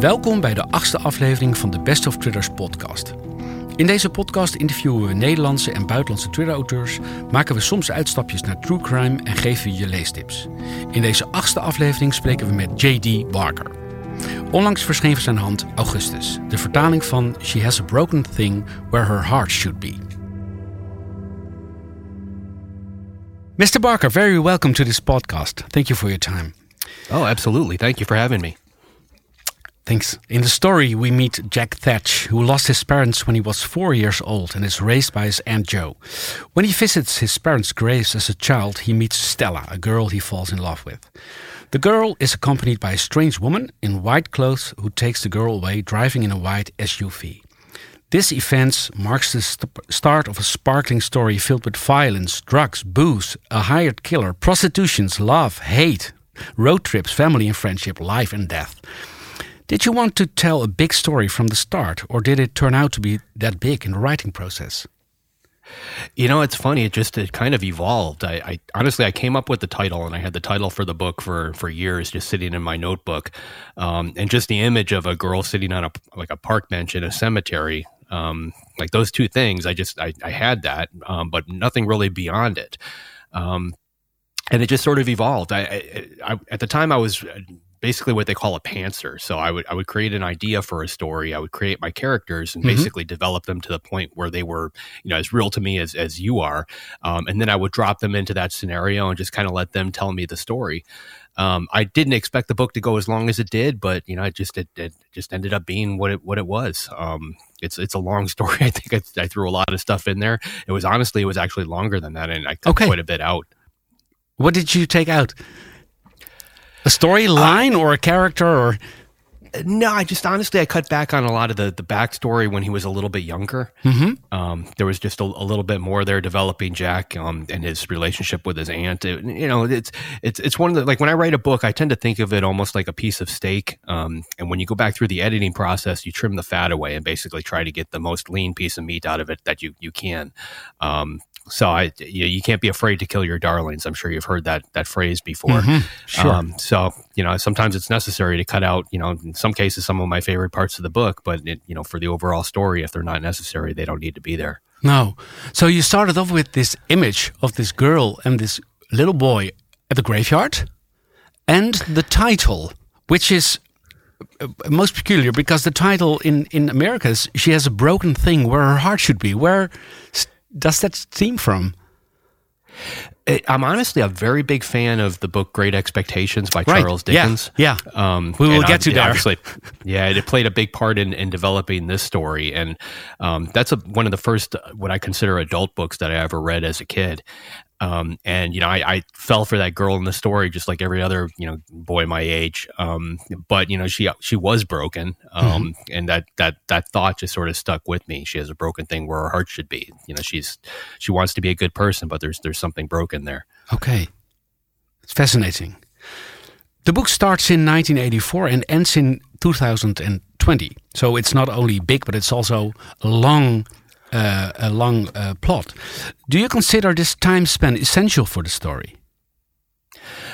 Welkom bij de achtste aflevering van de Best of Twitters podcast. In deze podcast interviewen we Nederlandse en buitenlandse Twitter-auteurs, maken we soms uitstapjes naar true crime en geven we je leestips. In deze achtste aflevering spreken we met J.D. Barker. Onlangs verscheen van zijn hand Augustus, de vertaling van She Has a Broken Thing Where Her Heart Should Be. Mr. Barker, very welcome to this podcast. Thank you for your time. Oh, absolutely. Thank you for having me. Thanks. In the story, we meet Jack Thatch, who lost his parents when he was four years old and is raised by his Aunt Jo. When he visits his parents' graves as a child, he meets Stella, a girl he falls in love with. The girl is accompanied by a strange woman in white clothes who takes the girl away driving in a white SUV. This event marks the st start of a sparkling story filled with violence, drugs, booze, a hired killer, prostitutions, love, hate, road trips, family and friendship, life and death. Did you want to tell a big story from the start, or did it turn out to be that big in the writing process? You know, it's funny. It just it kind of evolved. I, I, honestly, I came up with the title, and I had the title for the book for for years, just sitting in my notebook, um, and just the image of a girl sitting on a like a park bench in a cemetery, um, like those two things. I just I, I had that, um, but nothing really beyond it. Um, and it just sort of evolved. I, I, at the time I was basically what they call a pantser. So I would I would create an idea for a story. I would create my characters and mm-hmm. basically develop them to the point where they were you know as real to me as as you are. Um, and then I would drop them into that scenario and just kind of let them tell me the story. Um, I didn't expect the book to go as long as it did, but you know, it just it, it just ended up being what it what it was. Um, it's it's a long story. I think I, I, threw a lot of stuff in there. It was honestly, it was actually longer than that, and I cut okay. quite a bit out. What did you take out? A storyline uh, or a character or no, I just honestly I cut back on a lot of the the backstory when he was a little bit younger. Mm-hmm. Um, there was just a, a, little bit more there developing Jack um, and his relationship with his aunt. It, you know, it's it's it's one of the like when I write a book, I tend to think of it almost like a piece of steak. Um, and when you go back through the editing process, you trim the fat away and basically try to get the most lean piece of meat out of it that you you can. So I, you, you, can't be afraid to kill your darlings. I'm sure you've heard that that phrase before. Mm-hmm. Sure. Um, so you know, sometimes it's necessary to cut out, you know, in some cases, some of my favorite parts of the book, but it, you know, for the overall story, if they're not necessary, they don't need to be there. No. So you started off with this image of this girl and this little boy at the graveyard, and the title, which is uh, most peculiar because the title in in America is "She has a broken thing where her heart should be." Where does that theme from? I'm honestly a very big fan of the book Great Expectations by right. Charles Dickens. Yeah, yeah. Um, we will get to that. Obviously, yeah, it played a big part in, in developing this story, and um, that's a, one of the first what I consider adult books that I ever read as a kid. Um, and you know, I, I, fell for that girl in the story, just like every other you know boy my age. Um, but you know, she she was broken, um, mm-hmm. and that that that thought just sort of stuck with me. She has a broken thing where her heart should be. You know, she's she wants to be a good person, but there's there's something broken there. Okay, it's fascinating. The book starts in 1984 and ends in 2020. So it's not only big, but it's also long uh, a long uh, plot. Do you consider this time spent essential for the story?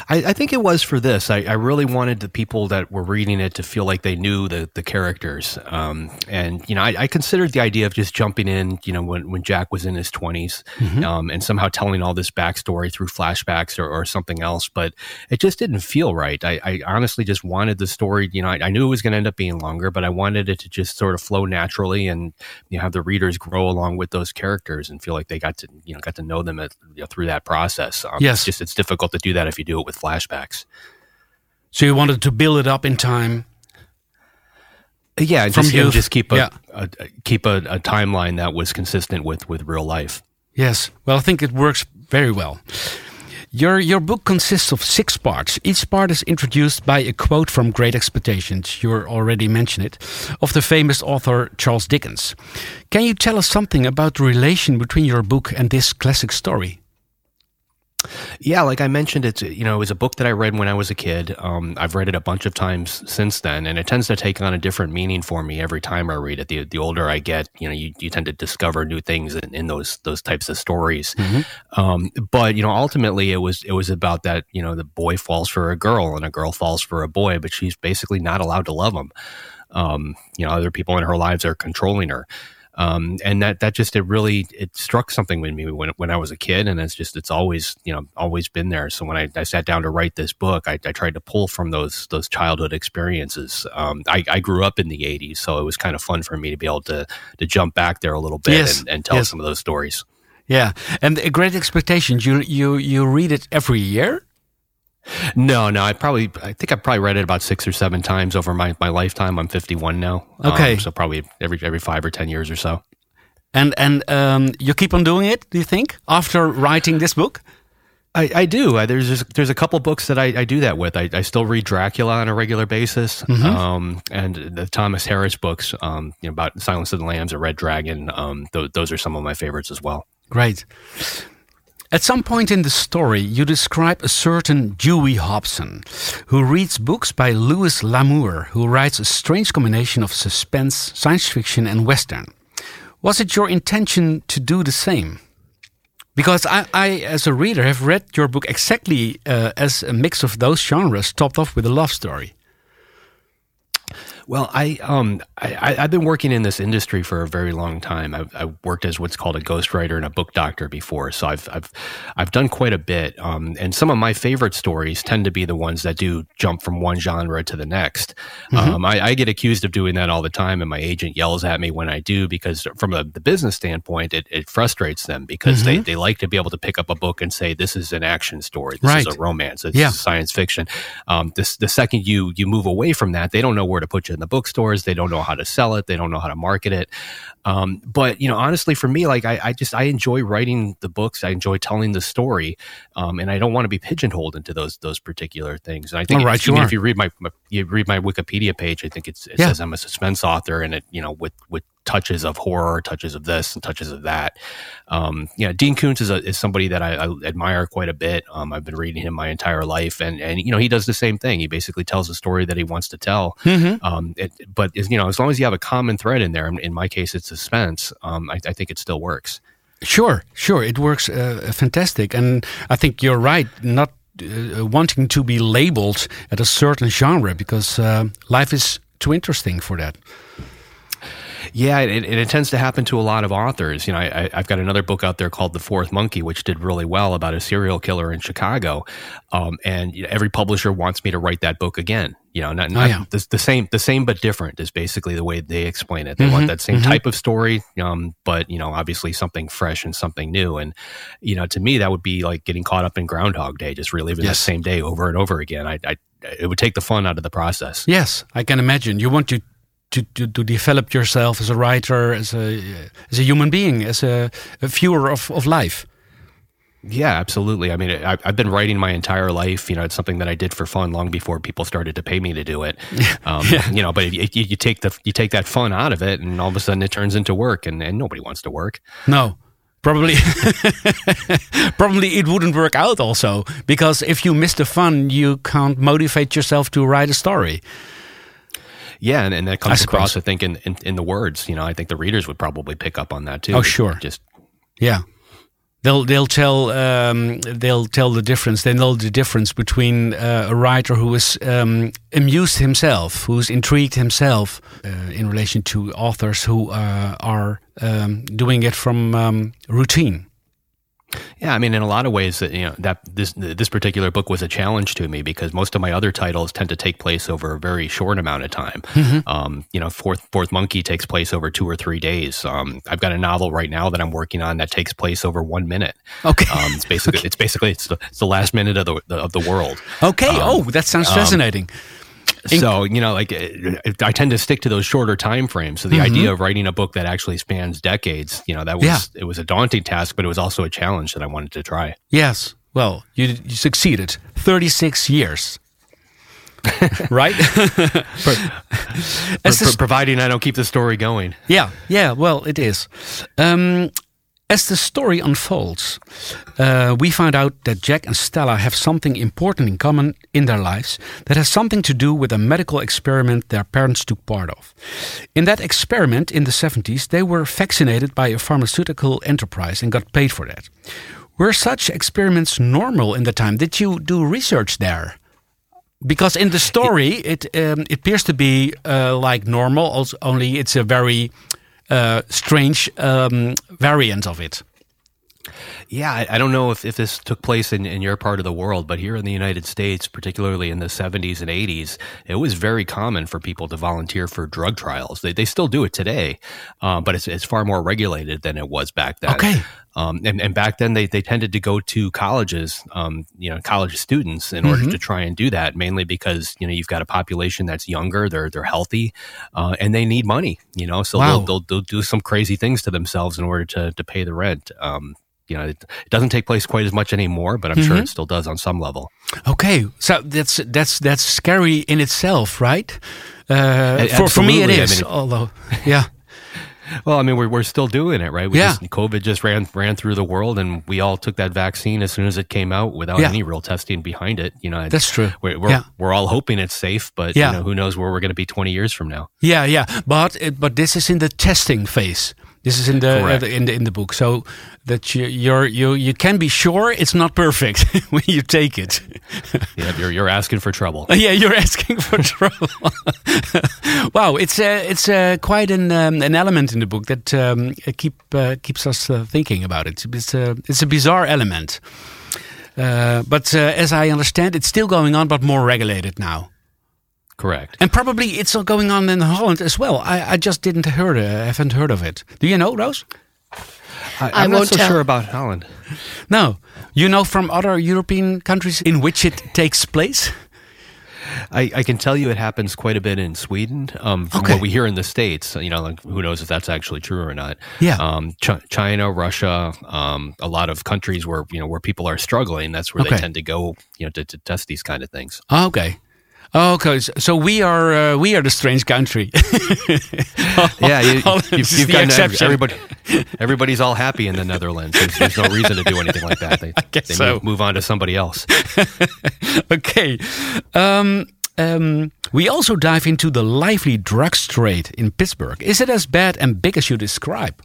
I, I, think it was for this. I, I, really wanted the people that were reading it to feel like they knew the the characters. Um, and you know, I, I, considered the idea of just jumping in. You know, when when Jack was in his 20s mm-hmm. um, and somehow telling all this backstory through flashbacks or, or, something else, but it just didn't feel right. I, I honestly just wanted the story. You know, I, knew it was going to end up being longer, but I wanted it to just sort of flow naturally and you know, have the readers grow along with those characters and feel like they got to you know got to know them at, you know, through that process. Um, yes, it's just it's difficult to do that if you do it with with flashbacks. So you wanted to build it up in time. Yeah, just, just keep a, yeah. a, a keep a, a timeline that was consistent with with real life. Yes, well, I think it works very well. Your your book consists of six parts. Each part is introduced by a quote from Great Expectations. You already mentioned it, of the famous author Charles Dickens. Can you tell us something about the relation between your book and this classic story? Yeah, like I mentioned, it's you know it was a book that I read when I was a kid. Um, I've read it a bunch of times since then, and it tends to take on a different meaning for me every time I read it. The the older I get, you know, you, you tend to discover new things in, in those those types of stories. Mm-hmm. Um, but you know, ultimately, it was it was about that you know the boy falls for a girl and a girl falls for a boy, but she's basically not allowed to love him. Um, you know, other people in her lives are controlling her. Um, and that that just it really it struck something with me when when I was a kid, and it's just it's always you know always been there. So when I, I sat down to write this book, I, I tried to pull from those those childhood experiences. Um, I, I, grew up in the '80s, so it was kind of fun for me to be able to to jump back there a little bit yes. and, and, tell yes. some of those stories. Yeah, and a Great Expectations. You you you read it every year. No, no. I probably, I think I probably read it about six or seven times over my, my lifetime. I'm 51 now. Okay, um, so probably every every five or ten years or so. And and um, you keep on doing it? Do you think after writing this book? I, I do. I, there's just, there's a couple books that I, I do that with. I, I, still read Dracula on a regular basis, mm-hmm. um, and the Thomas Harris books, um, you know, about Silence of the Lambs or Red Dragon. Um, th- those are some of my favorites as well. Great. At some point in the story, you describe a certain Dewey Hobson, who reads books by Louis L'Amour, who writes a strange combination of suspense, science fiction, and western. Was it your intention to do the same? Because I, I as a reader, have read your book exactly uh, as a mix of those genres topped off with a love story. Well, I um I, have been working in this industry for a very long time. I've, I've, worked as what's called a ghostwriter and a book doctor before, so I've I've I've done quite a bit. Um, and some of my favorite stories tend to be the ones that do jump from one genre to the next. Mm-hmm. Um, I, I, get accused of doing that all the time, and my agent yells at me when I do because from a, the business standpoint, it, it frustrates them because mm-hmm. they, they like to be able to pick up a book and say this is an action story, this right. is a romance, this yeah. is science fiction. Um, this the second you you move away from that, they don't know where to put you in the bookstores. They don't know how to sell it. They don't know how to market it. Um, but you know, honestly, for me, like I, I, just I enjoy writing the books. I enjoy telling the story, um, and I don't want to be pigeonholed into those those particular things. And I think right, you if you read my, my, you read my Wikipedia page, I think it yeah. says I'm a suspense author, and it you know with with touches of horror, touches of this, and touches of that. Um, you know, Dean Koontz is, a, is somebody that I, I, admire quite a bit. Um, I've been reading him my entire life, and and you know he does the same thing. He basically tells a story that he wants to tell. Mm-hmm. Um, it, but you know, as long as you have a common thread in there, in my case, it's suspense. Um, I, I think it still works. Sure, sure, it works uh, fantastic, and I think you're right. Not uh, wanting to be labeled at a certain genre because uh, life is too interesting for that. Yeah, it, it, tends to happen to a lot of authors. You know, I, have got another book out there called The Fourth Monkey, which did really well about a serial killer in Chicago, um, and you know, every publisher wants me to write that book again. You know, not, not oh, yeah. the, the, same, the same but different is basically the way they explain it. They mm-hmm, want that same mm-hmm. type of story, um, but you know, obviously something fresh and something new. And you know, to me, that would be like getting caught up in Groundhog Day, just reliving yes. the same day over and over again. I, I it would take the fun out of the process. Yes, I can imagine. You want to to, to, to develop yourself as a writer, as a as a human being, as a, a viewer of, of life. Yeah, absolutely. I mean, I, have been writing my entire life. You know, it's something that I did for fun long before people started to pay me to do it. Um, yeah. You know, but you, you, take the you take that fun out of it, and all of a sudden it turns into work, and, and nobody wants to work. No, probably probably it wouldn't work out also because if you miss the fun, you can't motivate yourself to write a story. Yeah, and, and that comes I across, I think, in, in, in the words. You know, I think the readers would probably pick up on that too. Oh, sure. Just yeah, they'll they'll tell um, they'll tell the difference. They know the difference between uh, a writer who is um, amused himself, who's intrigued himself, uh, in relation to authors who uh, are um, doing it from um, routine. Yeah, I mean, in a lot of ways, that you know, that this this particular book was a challenge to me because most of my other titles tend to take place over a very short amount of time. Mm-hmm. Um, you know, Fourth Fourth Monkey takes place over two or three days. Um, I've got a novel right now that I'm working on that takes place over one minute. Okay, um, it's basically okay. it's basically it's the, it's the last minute of the, of the world. Okay. Um, oh, that sounds um, fascinating so you know like i tend to stick to those shorter time frames so the mm-hmm. idea of writing a book that actually spans decades you know that was yeah. it was a daunting task but it was also a challenge that i wanted to try yes well you, you succeeded 36 years right? providing I don't keep the story going. Yeah, yeah. Well, it is. Um, as the story unfolds, uh, we find out that Jack and Stella have something important in common in their lives that has something to do with a medical experiment their parents took part of. In that experiment in the 70s, they were vaccinated by a pharmaceutical enterprise and got paid for that. Were such experiments normal in the time? Did you do research there? because in the story it um, it appears to be uh, like normal. Also, only it's a very uh, strange um, variant of it. Yeah, I, I, don't know if, if this took place in, in your part of the world, but here in the United States, particularly in the 70s and 80s, it was very common for people to volunteer for drug trials. They, they still do it today, uh, but it's, it's far more regulated than it was back then. Okay. Um, and, and, back then they, they tended to go to colleges, um, you know, college students in order mm-hmm. to try and do that, mainly because, you know, you've got a population that's younger, they're, they're healthy, uh, and they need money, you know, so wow. they'll, they'll, they'll, do some crazy things to themselves in order to, to pay the rent. Um, you know, it, it, doesn't take place quite as much anymore, but I'm mm-hmm. sure it still does on some level. Okay, so that's that's that's scary in itself, right? Uh, for for me, it is. I mean, although, yeah. Well, I mean, we're, we're still doing it, right? We yeah. Just, COVID just ran ran through the world, and we all took that vaccine as soon as it came out without yeah. any real testing behind it. You know, that's true. We're we're, yeah. we're all hoping it's safe, but yeah. you know, who knows where we're going to be twenty years from now? Yeah, yeah. But but this is in the testing phase. This is in the, uh, in the in the book, so that you you're, you you can be sure it's not perfect when you take it. yeah, you're you're asking for trouble. yeah, you're asking for trouble. wow, it's uh, it's uh, quite an um, an element in the book that um, keep uh, keeps us uh, thinking about it. It's a it's a bizarre element. Uh, but as I understand, it's still going on, but more regulated now. Correct. And probably it's going on in Holland as well. I, I just didn't heard it. I haven't heard of it. Do you know, Rose? I, am not so tell. sure about Holland. No. You know from other European countries in which it takes place? I, I, can tell you it happens quite a bit in Sweden. Um, from okay. what we hear in the states, you know, like, who knows if that's actually true or not? Yeah. Um, Ch- China, Russia, um, a lot of countries where you know where people are struggling. That's where okay. they tend to go, you know, to, to test these kind of things. Okay. Oh, okay. So we are uh, we are the strange country. yeah, you, have you, got everybody. Everybody's all happy in the Netherlands. There's, there's no reason to do anything like that. They, they so. move, move, on to somebody else. okay. Um, um, we also dive into the lively drugs trade in Pittsburgh. Is it as bad and big as you describe?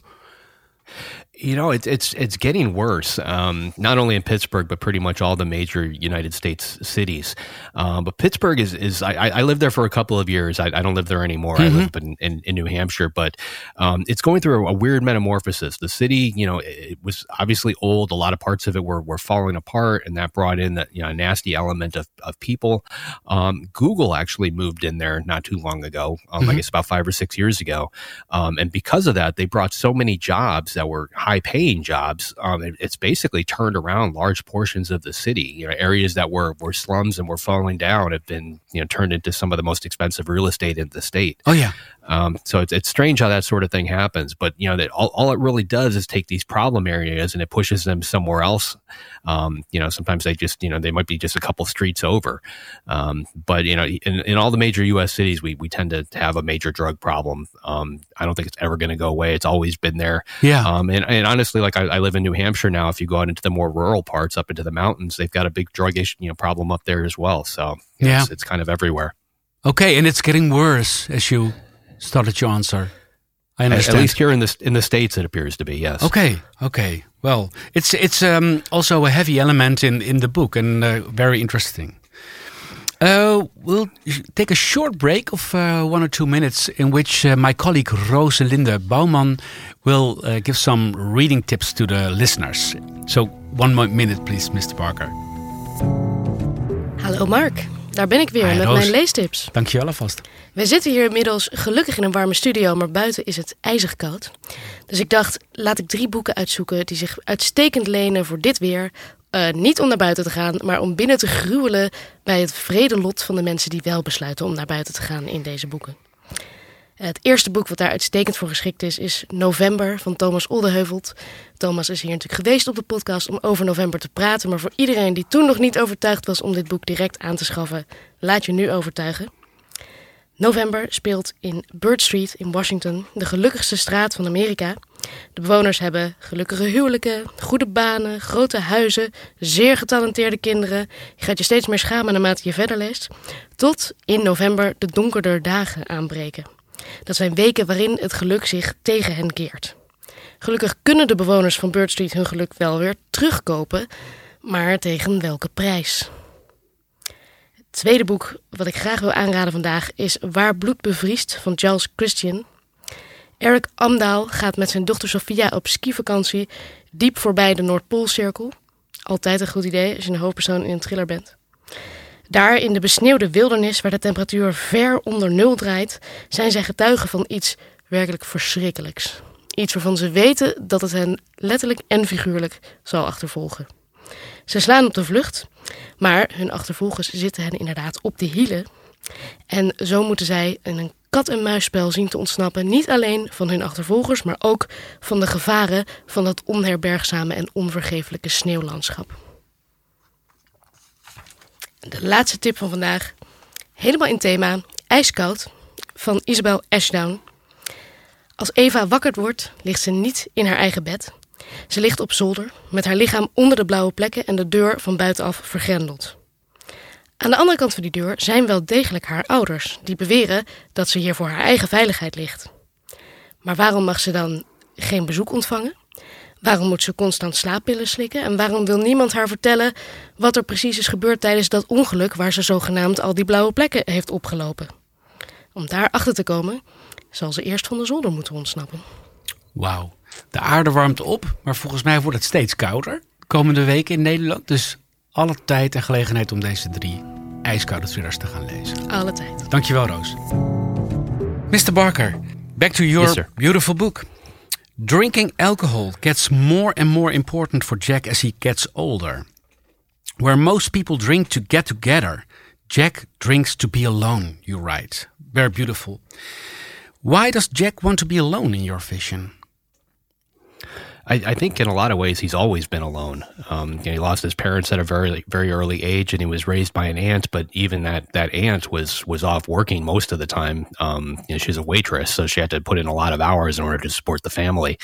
You know, it's it's it's getting worse. Um, not only in Pittsburgh, but pretty much all the major United States cities. Um, but Pittsburgh is is I, I, lived there for a couple of years. I, I don't live there anymore. Mm-hmm. I live in, in, in, New Hampshire, but um, it's going through a, a, weird metamorphosis. The city, you know, it, it, was obviously old. A lot of parts of it were were falling apart, and that brought in that you know nasty element of of people. Um, Google actually moved in there not too long ago. Um, mm-hmm. I guess about five or six years ago, um, and because of that, they brought so many jobs that were high paying jobs, um, it, it's basically turned around large portions of the city. You know, areas that were were slums and were falling down have been you know turned into some of the most expensive real estate in the state. Oh yeah. Um, so it's, it's strange how that sort of thing happens, but you know that all, all it really does is take these problem areas and it pushes them somewhere else. Um, you know, sometimes they just, you know, they might be just a couple streets over. Um, but you know, in, in all the major U.S. cities, we, we tend to have a major drug problem. Um, I don't think it's ever going to go away. It's always been there. Yeah. Um, and, and honestly, like I, I, live in New Hampshire now. If you go out into the more rural parts, up into the mountains, they've got a big drug issue, you know, problem up there as well. So yeah, it's, it's kind of everywhere. Okay, and it's getting worse as you started your answer. I understand. At least here in the in the states, it appears to be yes. Okay, okay. Well, it's it's um, also a heavy element in in the book and uh, very interesting. Uh, we'll take a short break of uh, one or two minutes in which uh, my colleague Roselinde Bouwman will uh, give some reading tips to the listeners. So, one more minute, please, Mr. Parker. Hallo Mark, daar ben ik weer Hi, met Roos. mijn leestips. Dankjewel alvast. We zitten hier inmiddels gelukkig in een warme studio, maar buiten is het ijzig koud. Dus ik dacht, laat ik drie boeken uitzoeken die zich uitstekend lenen voor dit weer. Uh, niet om naar buiten te gaan, maar om binnen te gruwelen bij het vrede lot van de mensen die wel besluiten om naar buiten te gaan in deze boeken. Het eerste boek wat daar uitstekend voor geschikt is, is November van Thomas Oldeheuvelt. Thomas is hier natuurlijk geweest op de podcast om over november te praten. Maar voor iedereen die toen nog niet overtuigd was om dit boek direct aan te schaffen, laat je nu overtuigen. November speelt in Bird Street in Washington, de gelukkigste straat van Amerika. De bewoners hebben gelukkige huwelijken, goede banen, grote huizen, zeer getalenteerde kinderen. Je gaat je steeds meer schamen naarmate je verder leest. Tot in november de donkerder dagen aanbreken. Dat zijn weken waarin het geluk zich tegen hen keert. Gelukkig kunnen de bewoners van Bird Street hun geluk wel weer terugkopen, maar tegen welke prijs? Tweede boek wat ik graag wil aanraden vandaag is Waar bloed bevriest van Charles Christian. Eric Amdaal gaat met zijn dochter Sophia op skivakantie diep voorbij de Noordpoolcirkel. Altijd een goed idee als je een hoofdpersoon in een thriller bent. Daar in de besneeuwde wildernis, waar de temperatuur ver onder nul draait, zijn zij getuigen van iets werkelijk verschrikkelijks. Iets waarvan ze weten dat het hen letterlijk en figuurlijk zal achtervolgen. Ze slaan op de vlucht, maar hun achtervolgers zitten hen inderdaad op de hielen. En zo moeten zij in een kat-en-muisspel zien te ontsnappen. Niet alleen van hun achtervolgers, maar ook van de gevaren van dat onherbergzame en onvergeeflijke sneeuwlandschap. De laatste tip van vandaag, helemaal in thema, ijskoud, van Isabel Ashdown. Als Eva wakker wordt, ligt ze niet in haar eigen bed. Ze ligt op zolder, met haar lichaam onder de blauwe plekken en de deur van buitenaf vergrendeld. Aan de andere kant van die deur zijn wel degelijk haar ouders, die beweren dat ze hier voor haar eigen veiligheid ligt. Maar waarom mag ze dan geen bezoek ontvangen? Waarom moet ze constant slaappillen slikken? En waarom wil niemand haar vertellen wat er precies is gebeurd tijdens dat ongeluk waar ze zogenaamd al die blauwe plekken heeft opgelopen? Om daar achter te komen, zal ze eerst van de zolder moeten ontsnappen. Wauw. De aarde warmt op, maar volgens mij wordt het steeds kouder komende weken in Nederland. Dus alle tijd en gelegenheid om deze drie ijskoude thrillers te gaan lezen. Alle tijd. Dankjewel, Roos. Mr. Barker, back to your Yes, beautiful book. Drinking alcohol gets more and more important for Jack as he gets older. Where most people drink to get together, Jack drinks to be alone, you write. Very beautiful. Why does Jack want to be alone in your vision? I, I think in a lot of ways he's always been alone. Um, you know, he lost his parents at a very very early age, and he was raised by an aunt. But even that that aunt was was off working most of the time. Um, you know, she's a waitress, so she had to put in a lot of hours in order to support the family.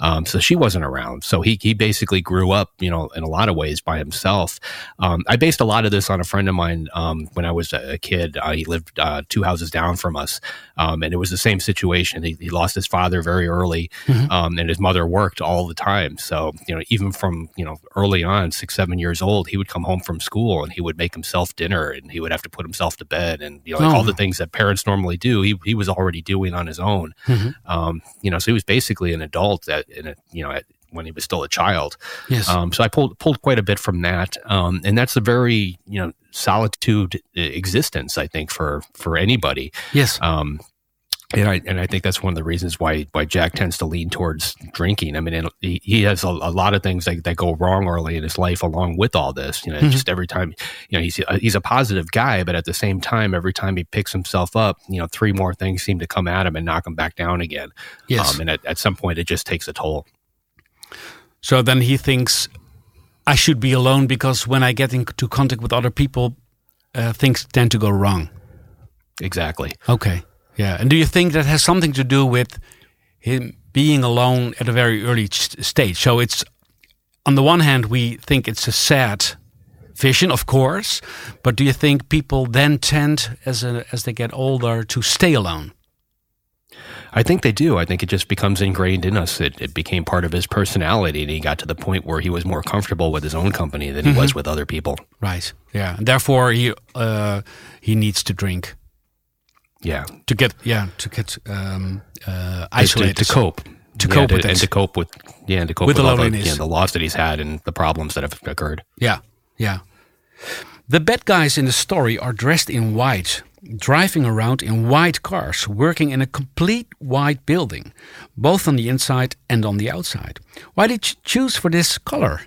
Um, so she wasn't around. So he he basically grew up, you know, in a lot of ways by himself. Um, I based a lot of this on a friend of mine um, when I was a kid. Uh, he lived uh, two houses down from us, um, and it was the same situation. He, he lost his father very early, um, and his mother worked all the time. So you know, even from you know early on, six seven years old, he would come home from school and he would make himself dinner, and he would have to put himself to bed, and you know, like all the things that parents normally do, he he was already doing on his own. Um, you know, so he was basically an adult at in a you know at, when he was still a child. Yes. Um, so I pulled pulled quite a bit from that, um, and that's a very you know solitude uh, existence. I think for for anybody. yes. Um, and I and I think that's one of the reasons why why Jack tends to lean towards drinking. I mean, and he, he has a, a lot of things that, that go wrong early in his life, along with all this. You know, just every time, you know, he's a, he's a positive guy, but at the same time, every time he picks himself up, you know, three more things seem to come at him and knock him back down again. Yes. Um, and at, at some point, it just takes a toll. So then he thinks I should be alone because when I get into contact with other people, uh, things tend to go wrong. Exactly. Okay. Yeah. And do you think that has something to do with him being alone at a very early stage? So it's on the one hand, we think it's a sad vision, of course, but do you think people then tend, as a, as they get older, to stay alone? I think they do. I think it just becomes ingrained in us. It, it became part of his personality, and he got to the point where he was more comfortable with his own company than he was with other people. Right. Yeah. And therefore, he uh, he needs to drink Yeah, to get yeah to get um, uh, isolated to cope, To Yeah, cope with and it. to cope with yeah, and to cope With with, the all the, loneliness. yeah, the loss that he's had and the problems that have occurred. Yeah, yeah. The bad guys in the story are dressed in white, driving around in white cars, working in a complete white building, both on the inside and on the outside. Why did you choose for this color?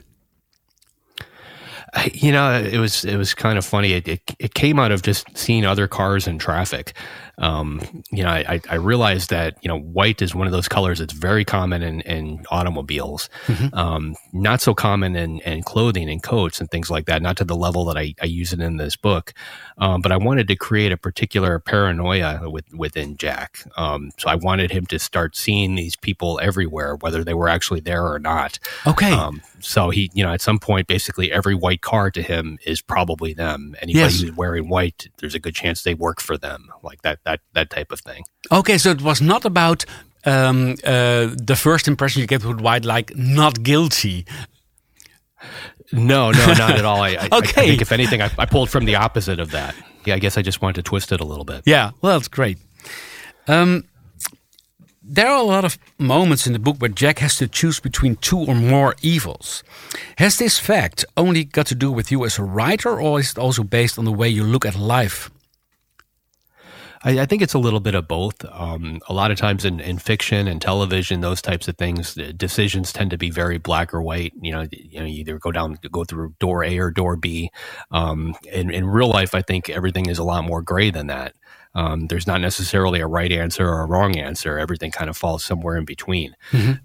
You know, it was it was kind of funny. It, it it came out of just seeing other cars in traffic. Um, you know, I, I realized that you know white is one of those colors that's very common in, in automobiles, um, not so common in, in clothing and coats and things like that. Not to the level that I, I use it in this book, um, but I wanted to create a particular paranoia with, within Jack. Um, so I wanted him to start seeing these people everywhere, whether they were actually there or not. Okay. Um, so he, you know, at some point, basically every white car to him is probably them. Anybody Yes. who's wearing white, there's a good chance they work for them, like that, that, that type of thing. Okay, so it was not about um, uh, the first impression you get with white, like not guilty. No, no, not at all. I, I, Okay. I think if anything, I, I pulled from the opposite of that. Yeah, I guess I just wanted to twist it a little bit. Yeah, well, that's great. Um, there are a lot of moments in the book where Jack has to choose between two or more evils. Has this fact only got to do with you as a writer, or is it also based on the way you look at life? I, I think it's a little bit of both. Um, a lot of times in, in fiction and television, those types of things, the decisions tend to be very black or white. You know, you know, you either go down, go through door A or door B. Um, in, in real life, I think everything is a lot more gray than that. Um, there's not necessarily a right answer or a wrong answer. Everything kind of falls somewhere in between.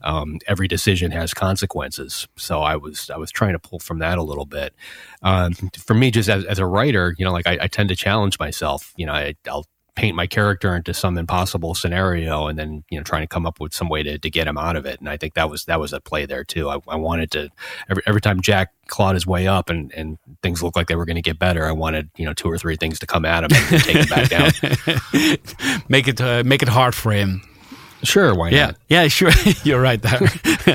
Um, every decision has consequences. So I was I was trying to pull from that a little bit. Um, for me, just as, as a writer, you know, like I, I tend to challenge myself. You know, I, I'll paint my character into some impossible scenario and then you know trying to come up with some way to, to get him out of it. And i think that was that was a play there too. I, I wanted to every, every time jack clawed his way up and, and things looked like they were going to get better i wanted you know two or three things to come at him and take him back down. Make it uh, make it hard for him. Sure why Yeah, not yeah, Yeah, sure. You're right there.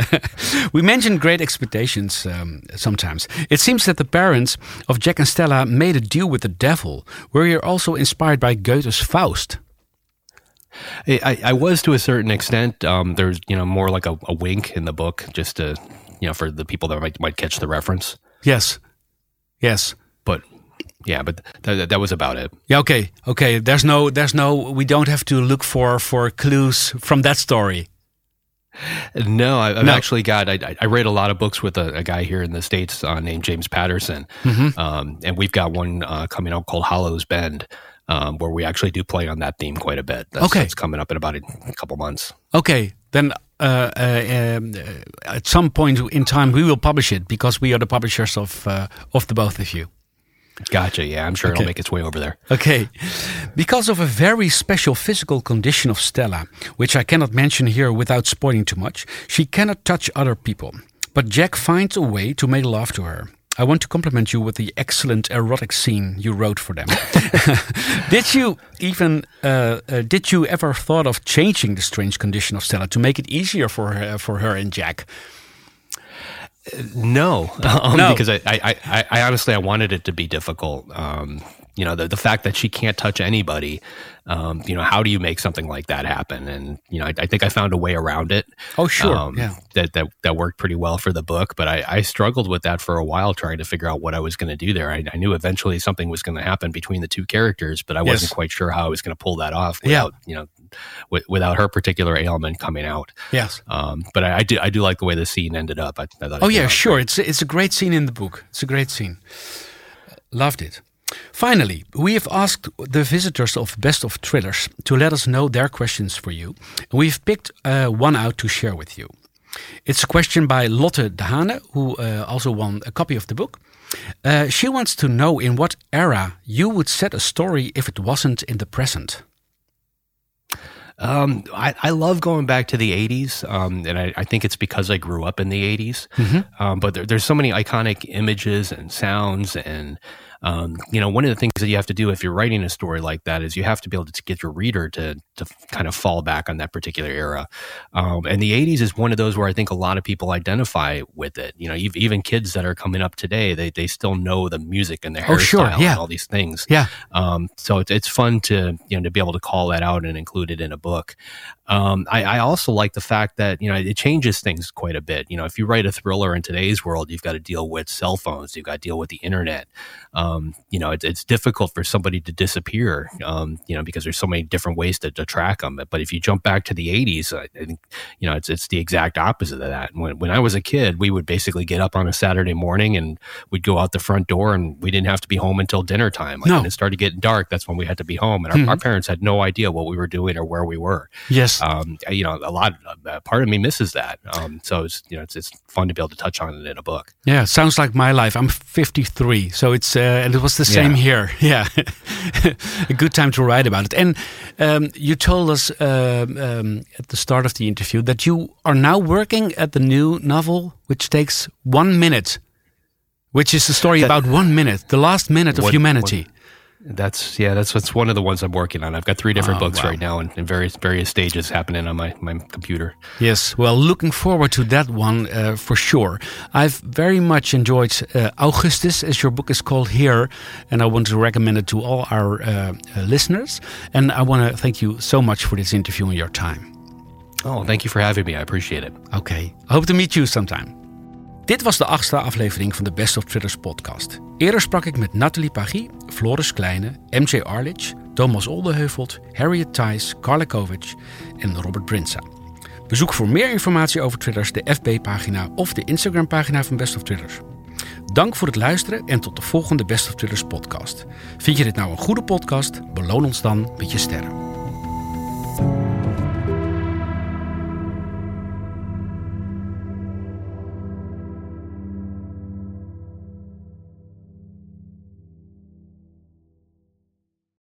we mentioned great expectations um, sometimes. It seems that the parents of Jack and Stella made a deal with the devil. Were you're also inspired by Goethe's Faust? I, I, I was to a certain extent. Um, there's you know more like a, a wink in the book, just to you know for the people that might might catch the reference. Yes, yes. But yeah, but that, that was about it. Yeah. Okay. Okay. There's no. There's no. We don't have to look for for clues from that story. No, I, I've No. actually got. I, I read a lot of books with a, a guy here in the states uh, named James Patterson, um, and we've got one uh, coming out called Hollows Bend, um, where we actually do play on that theme quite a bit. That's, Okay. it's coming up in about a, a couple months. Okay. Then uh, uh, um, at some point in time we will publish it because we are the publishers of uh, of the both of you. Gotcha. Yeah, I'm sure Okay. it'll make its way over there. Okay. Because of a very special physical condition of Stella, which I cannot mention here without spoiling too much, she cannot touch other people. But Jack finds a way to make love to her. I want to compliment you with the excellent erotic scene you wrote for them. did you even uh, uh, did you ever thought of changing the strange condition of Stella to make it easier for her, for her and Jack? No, um, No. because I, I, I, I honestly I wanted it to be difficult. Um, you know, the, the fact that she can't touch anybody. Um, you know, how do you make something like that happen? And you know, I, I think I found a way around it. Oh, sure. um, yeah. that, that that worked pretty well for the book. But I, I struggled with that for a while, trying to figure out what I was going to do there. I, I knew eventually something was going to happen between the two characters, but I Yes. wasn't quite sure how I was going to pull that off Yeah. you know, with, without her particular ailment coming out. Yes. Um, but I, I do I do like the way the scene ended up. I, I thought. Oh yeah, sure. It's it's a great scene in the book. It's a great scene. Loved it. Finally, we have asked the visitors of Best of Thrillers to let us know their questions for you. We've picked uh, one out to share with you. It's a question by Lotte de Hane, who uh, also won a copy of the book. Uh, she wants to know in what era you would set a story if it wasn't in the present. Um, I, I love going back to the 80s, um, and I, I think it's because I grew up in the 80s. Um, but there, there's so many iconic images and sounds, and um, you know, one of the things that you have to do if you're writing a story like that is you have to be able to get your reader to to kind of fall back on that particular era. Um, and the 80s is one of those where I think a lot of people identify with it. You know, even kids that are coming up today, they they still know the music and the Oh, hairstyle sure, yeah. and all these things. Yeah. Um, so it's, it's fun to you know to be able to call that out and include it in a book. Um, I, I also like the fact that you know it changes things quite a bit. You know, if you write a thriller in today's world, you've got to deal with cell phones, you've got to deal with the internet. Um, you know, it, it's difficult for somebody to disappear. Um, you know, because there's so many different ways to, to track them. But if you jump back to the '80s, I, think you know it's it's the exact opposite of that. When when I was a kid, we would basically get up on a Saturday morning and we'd go out the front door, and we didn't have to be home until dinner time. Like No. when it started getting dark, that's when we had to be home, and our, our parents had no idea what we were doing or where we were. Yes. Um, you know, a lot, uh, part of me misses that. Um, so it's you know, it's, it's fun to be able to touch on it in a book. Yeah, sounds like my life. I'm 53, so it's uh, and it was the same here. Yeah, a good time to write about it. And um, you told us um, um, at the start of the interview that you are now working at the new novel, which takes one minute, which is a story That- about one minute, the last minute of humanity. That's yeah, that's that's one of the ones I'm working on. I've got three different Oh, books wow. right now in, in various various stages happening on my, my computer. Yes, well, looking forward to that one uh, for sure. I've very much enjoyed uh, Augustus, as your book is called here, and I want to recommend it to all our uh, uh, listeners. And I want to thank you so much for this interview and your time. Oh, thank you for having me. I appreciate it. Okay, I hope to meet you sometime. Dit was de achtste aflevering van de Best of Thrillers podcast. Eerder sprak ik met Nathalie Pagui, Floris Kleine, MJ Arlich, Thomas Oldeheuvelt, Harriet Thijs, Carla Kovic en Robert Brinsa. Bezoek voor meer informatie over thrillers de FB-pagina of de Instagram-pagina van Best of Thrillers. Dank voor het luisteren en tot de volgende Best of Thrillers podcast. Vind je dit nou een goede podcast? Beloon ons dan met je sterren.